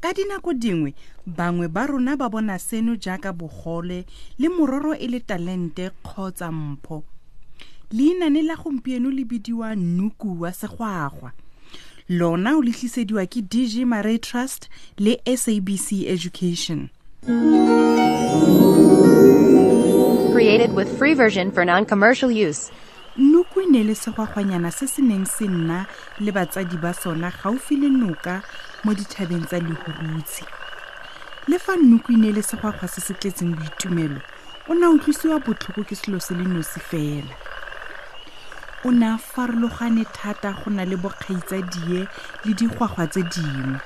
ka dinako dingwe bangwe ba rona ba bona seno jaaka bogole le mororo e le talente kgotsa mpho leinane la gompieno le bidiwa nuku wa segwagwa lona o letlisediwa ke dg maray trust le sabc education created with free version for non-commercial use Noko e ne le segwagwanyana se se neng se nna le batsadi ba sona gaufi le noka mo dithabeng tsa Lehurutshi. Le fa Noko e ne le segwagwa se se tletseng boitumelo, o ne a utlwisiwa botlhoko ke selo se le nosi fela. O ne a farologane thata go na le bokgaitsadie le digwagwa tse dingwe.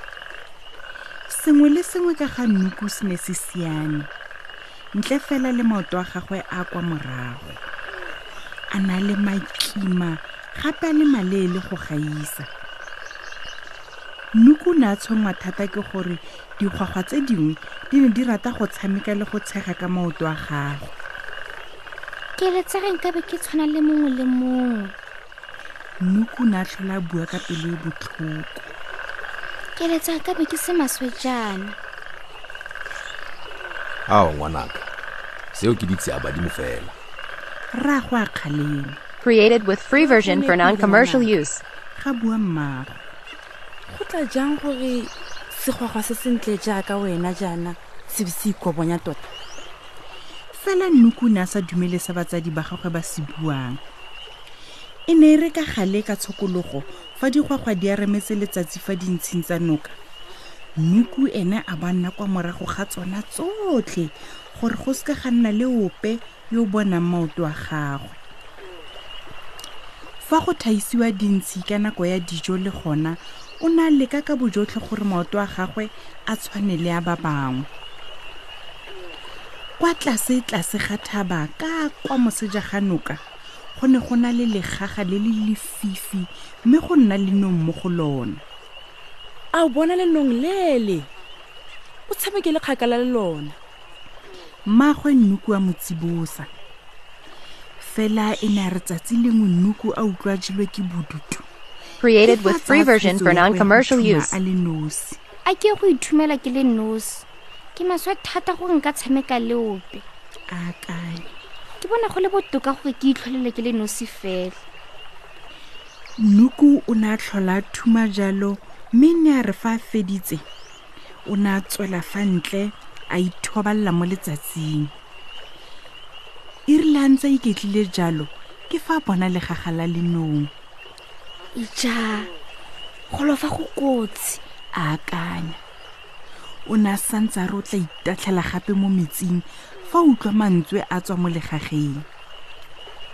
Sengwe le sengwe ka ga Noko se ne se siame. ntle fela le maoto a gagwe a kwa morago a na le makima gape a le maleele go gaisa nnuku o ne a tshwenngwa thata ke gore dikgwagwa tse dingwe di ne di rata go tshameka le go tshega ka maoto a gagwe ke letsegeng ka be ke tshwana le mongwe le mongwe Nuku na tlhola bua ka pelo e botlhoko. Ke letsa ka be ke se maswe jaana. Ao ngwanaka. Seo ke ditse a badimo fela. Ra go akgaleng. Created with free version for non-commercial use. Ga bua mmago. Go tla jang gore segwagwa se sentle jaaka wena jaana se be se ikobonya tota fela nnuku ne a sa dumele sa batsadi ba gagwe ba se buang e ne e re ka gale ka tshokologo fa digwagwa di a remetse letsatsi fa dintshing tsa noka mmuku ene a ba nna kwa morago ga tsona tsotlhe gore go seka ga nna le ope yo o bonang maoto a gagwe fa go thaisiwa dintshi ka nako ya dijo le gona o ne a leka ka bojotlhe gore maoto a gagwe a tshwane le a ba bangwe kwa tlase tlase ga thaba ka kwa moseja ga noka go ne go na le legaga le le lefifi mme go nna lenong mo go lona a o bona lenong lele o tshameke le kgakala le lona mmaagwe nnuku a mo tsibosa fela e ne a re tsatsi lengwe nnuku a utlwa jelwe ke bodutu Created with free version for non-commercial use. a le nosi a ke go ithumela ke le nosi ke maswe thata gore nka tshameka le ope akanya ke bona go le botoka gore ke itlholele ke le nosi fela nnuku o ne a tlhola thuma jalo mme ne a re fa a feditse o ne a tswela fa ntle a ithobalela mo letsatsing e rile a ntse a iketlile jalo ke fa a bona legaga la lenong ija go lofa go kotsi a akanya o ne a santse a re o tla itatlhela gape mo metsing fa o utlwa mantswe a tswa mo legageng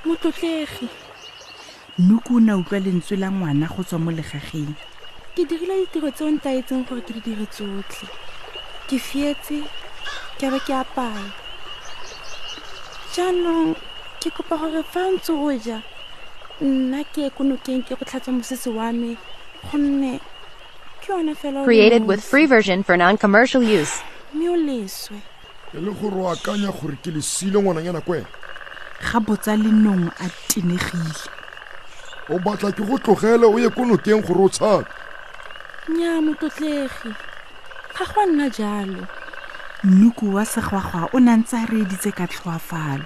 motlotlegi noko o ne a utlwa lentswe la ngwana go tswa mo legageng ke dirile ditiro tse o ntaetseng gore ke di dire tsotlhe ke fietse ke be ke apaya jaanong ke kopa gore fa ntse o ja nna ke ko nokeng ke go tlhatswa mosese wa me gonne ke yone fela Created with free version for non-commercial use. mme o leswe e le gore o akanya gore ke lesile ngwananyana kwena ga botsa lenong a tenegile o batla ke go tlogele o ye ko nokeng gore o tshabe nya motlotlegi ga go a nna jalo nnuku wa segwagwa o ne a ntse a reeditse ka tlhoafalo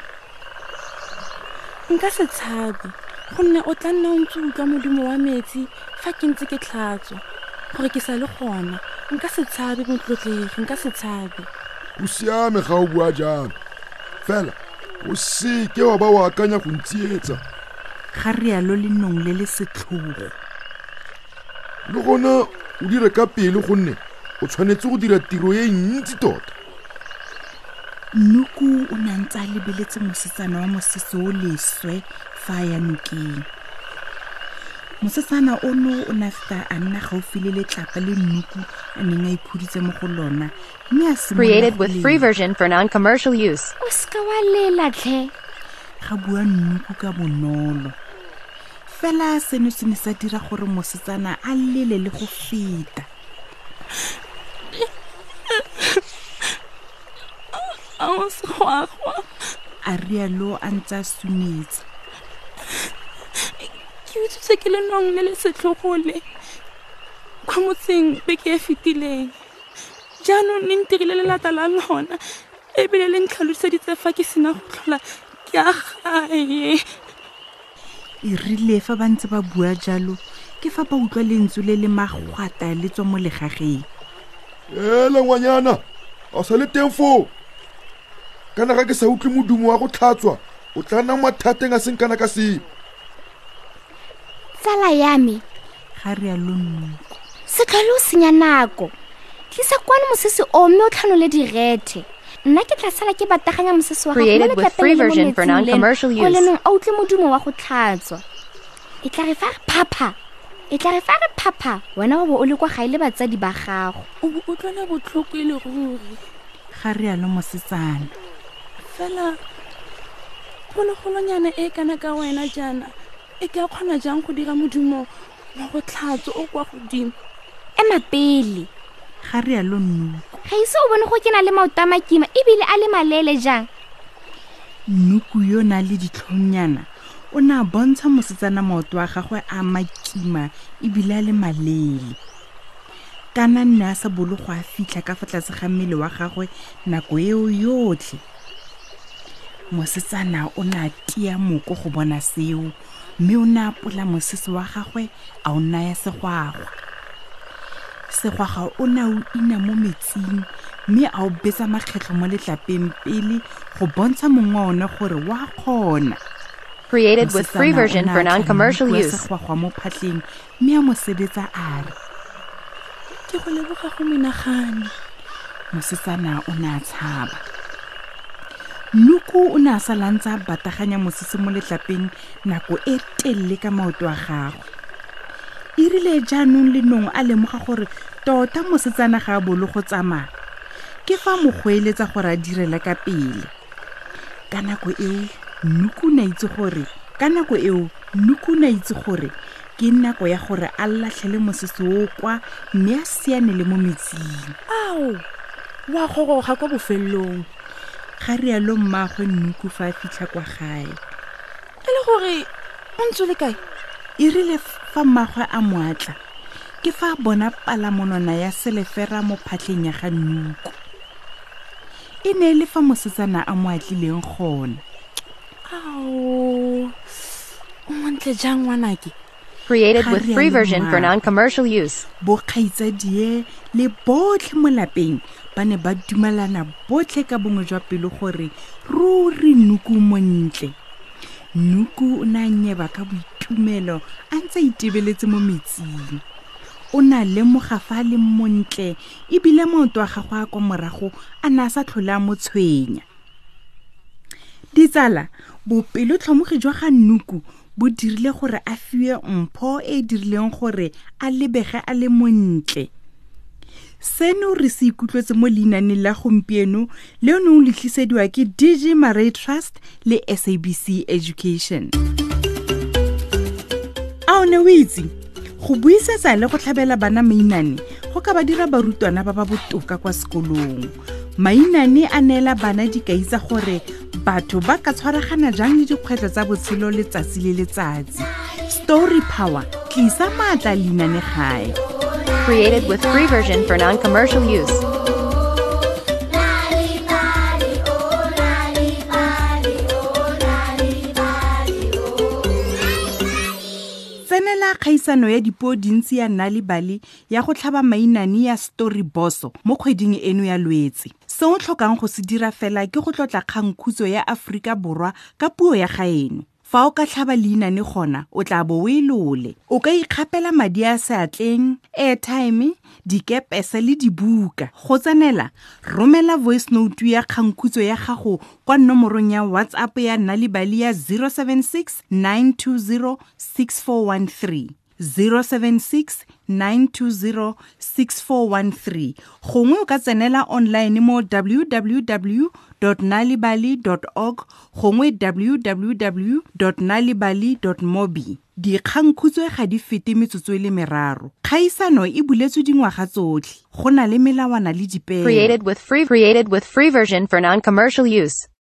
nka se tshabe gonne o tla nna o ntse utlwa modimo wa metsi fa ke ntse ke tlhatswa gore ke sa le gona nka se tshabe motlotlegi nka se tshabe o siame ga o bua jalo fela o seke wa ba o akanya go ntsietsa ga rialo lenong le le setlhogo le gona o dire ka pele gonne o tshwanetse go dira tiro e ntsi tota noko o ne a ntse a lebeletse mosetsana wa mosese o leswe fa a ya nokeng mosetsana ono o ne a feta a nna gaufi le letlapa le nnuku a neng a ikhuditse mo go lona mme a Created with free version for non-commercial use. o seka wa lela tlhe ga bua nnuku ka bonolo fela seno se ne sa dira gore mosetsana a lele le go feta a o se go agwa a rialo a ntse a sumetsa ke utswitse ke lenong le le setlhogole kwa motseng beke e fetileng jaanong le ntirile lelata la lona ebile le ntlhaloseditse fa ke sena go tlhola ke a gae e rile fa ba ntse ba bua jalo ke fa ba utlwa lentswe le le magwata le tswa mo legageng ela ngwanyana a sa le teng foo kana ga ke sa utlwe modumo wa go tlhatswa o tla nna mathateng a seng kana ka sepe tsala ya me ga rialo nnoko se tlhole o senya nako tlisa kwano mosese o mme o tlhanole direthe nna ke tla sala ke bataganya mosese wa gago mo letlapeng le mo metsing leno o lenong a utlwe modumo wa go tlhatswa e tla re fa re phapha e tla re fa re phapha wena wa bo o le kwa gae le batsadi ba gago o bo o tlwana botlhoko e le ruri ga rialo mosetsana fela phologolonyana e kana ka wena jaana e ke a kgona jang go dira modumo wa go tlhatso o kwa godimo ema pele ga rialo nnuku ga ise o bone go ke na le maoto a makima ebile a le maleele jang nnuku yo na le ditlhonnyana o ne a bontsha mosetsana maoto a gagwe a makima ebile a le maleele kana nne a sa bolo go a fitlha ka fa tlase ga mmele wa gagwe nako eo yotlhe mosetsana o ne a tia moko go bona seo mme o ne a pola mosese wa gagwe a o naya segwagwa segwagwa o ne a o ina mo metsing mme a o betsa makgetlho mo letlapeng pele go bontsha mongwe wa one gore wa kgona Created with free Mosetsana o version ne a for tla non-commercial nna use. segwagwa mo phatleng mme a mo sebetsa a re ke go leboga go menagane mosetsana o ne a tshaba luku o ne a sa lantse a bataganya mosese mo letlapeng nako e telele ka maoto a gagwe e rile jaanong le nong a lemoga gore tota mosetsana ga a bolo go tsamaya ke fa mo goeletsa gore a direle ka pele ka nako eo nuku na itse gore ka nako eo nuku na itse gore ke nako ya gore a latlhele mosese o kwa mme a siane le mo metsing ao wa goroga kwa bofelelong ga rialo mmaagwe nnuku fa a fitlha kwa gae e le gore o ntse le kae e rile fa mmaagwe a moatla ke fa a bona palamonwana ya selefera mo phatlheng ya ga nnuku e ne e le fa mosetsana a mo atlileng gona ao o montle jang ngwanake created with free version for non-commercial use. Bokgaitsadie le botlhe mo lapeng ba ne ba dumelana botlhe ka bongwe jwa pelo gore ruri nuku montle nuku o ne a nyeba ka boitumelo a ntse a itebeletse mo metsing o ne a lemoga fa a le montle ebile maoto a gagwe a kwa morago a ne a sa tlhole a mo tshwenya ditsala bopelotlhomogi jwa ga nnuku bo dirile gore a fiwe mpho e e dirileng gore a lebege a le montle seno re se ikutlwetse mo leinaneng la gompieno le o neng le tlisediwa ke dg maray trust le sabc education a o ne o itse go buisetsa le go tlhabela bana mainane go ka ba dira barutwana ba ba botoka kwa sekolong mainane a neela bana dikai tsa gore batho ba ka tshwaragana jang le dikgwetlho tsa botshelo letsatsi le letsatsi story power tlisa maatla leinane gae created with free version for non-commercial use tsenela kgaisano ya dipuo dintsi ya nna le bale ya go tlhaba mainane ya story boso mo kgweding eno ya lwetse se o tlhokang go se dira fela ke go tlotla kgangkhutso ya aforika borwa ka puo ya gaeno fa o ka tlhaba leinane gona o tla bo o e lole o ka ikgapela madi a seatleng airtime dikepese le dibuka go tsenela romela voice note ya kgangkhutso ya gago kwa nomorong ya whatsapp ya nalibali ya 076 920 6413 076 920 6413 gongwe o ka tsenela online mo www nalibali org gongwe www nalibali mobi dikgangkhutswe ga di fete metsotso e le meraro kgaisano e buletswe dingwaga tsotlhe go na le melawana le dipeo created with free created with free version for non-commercial use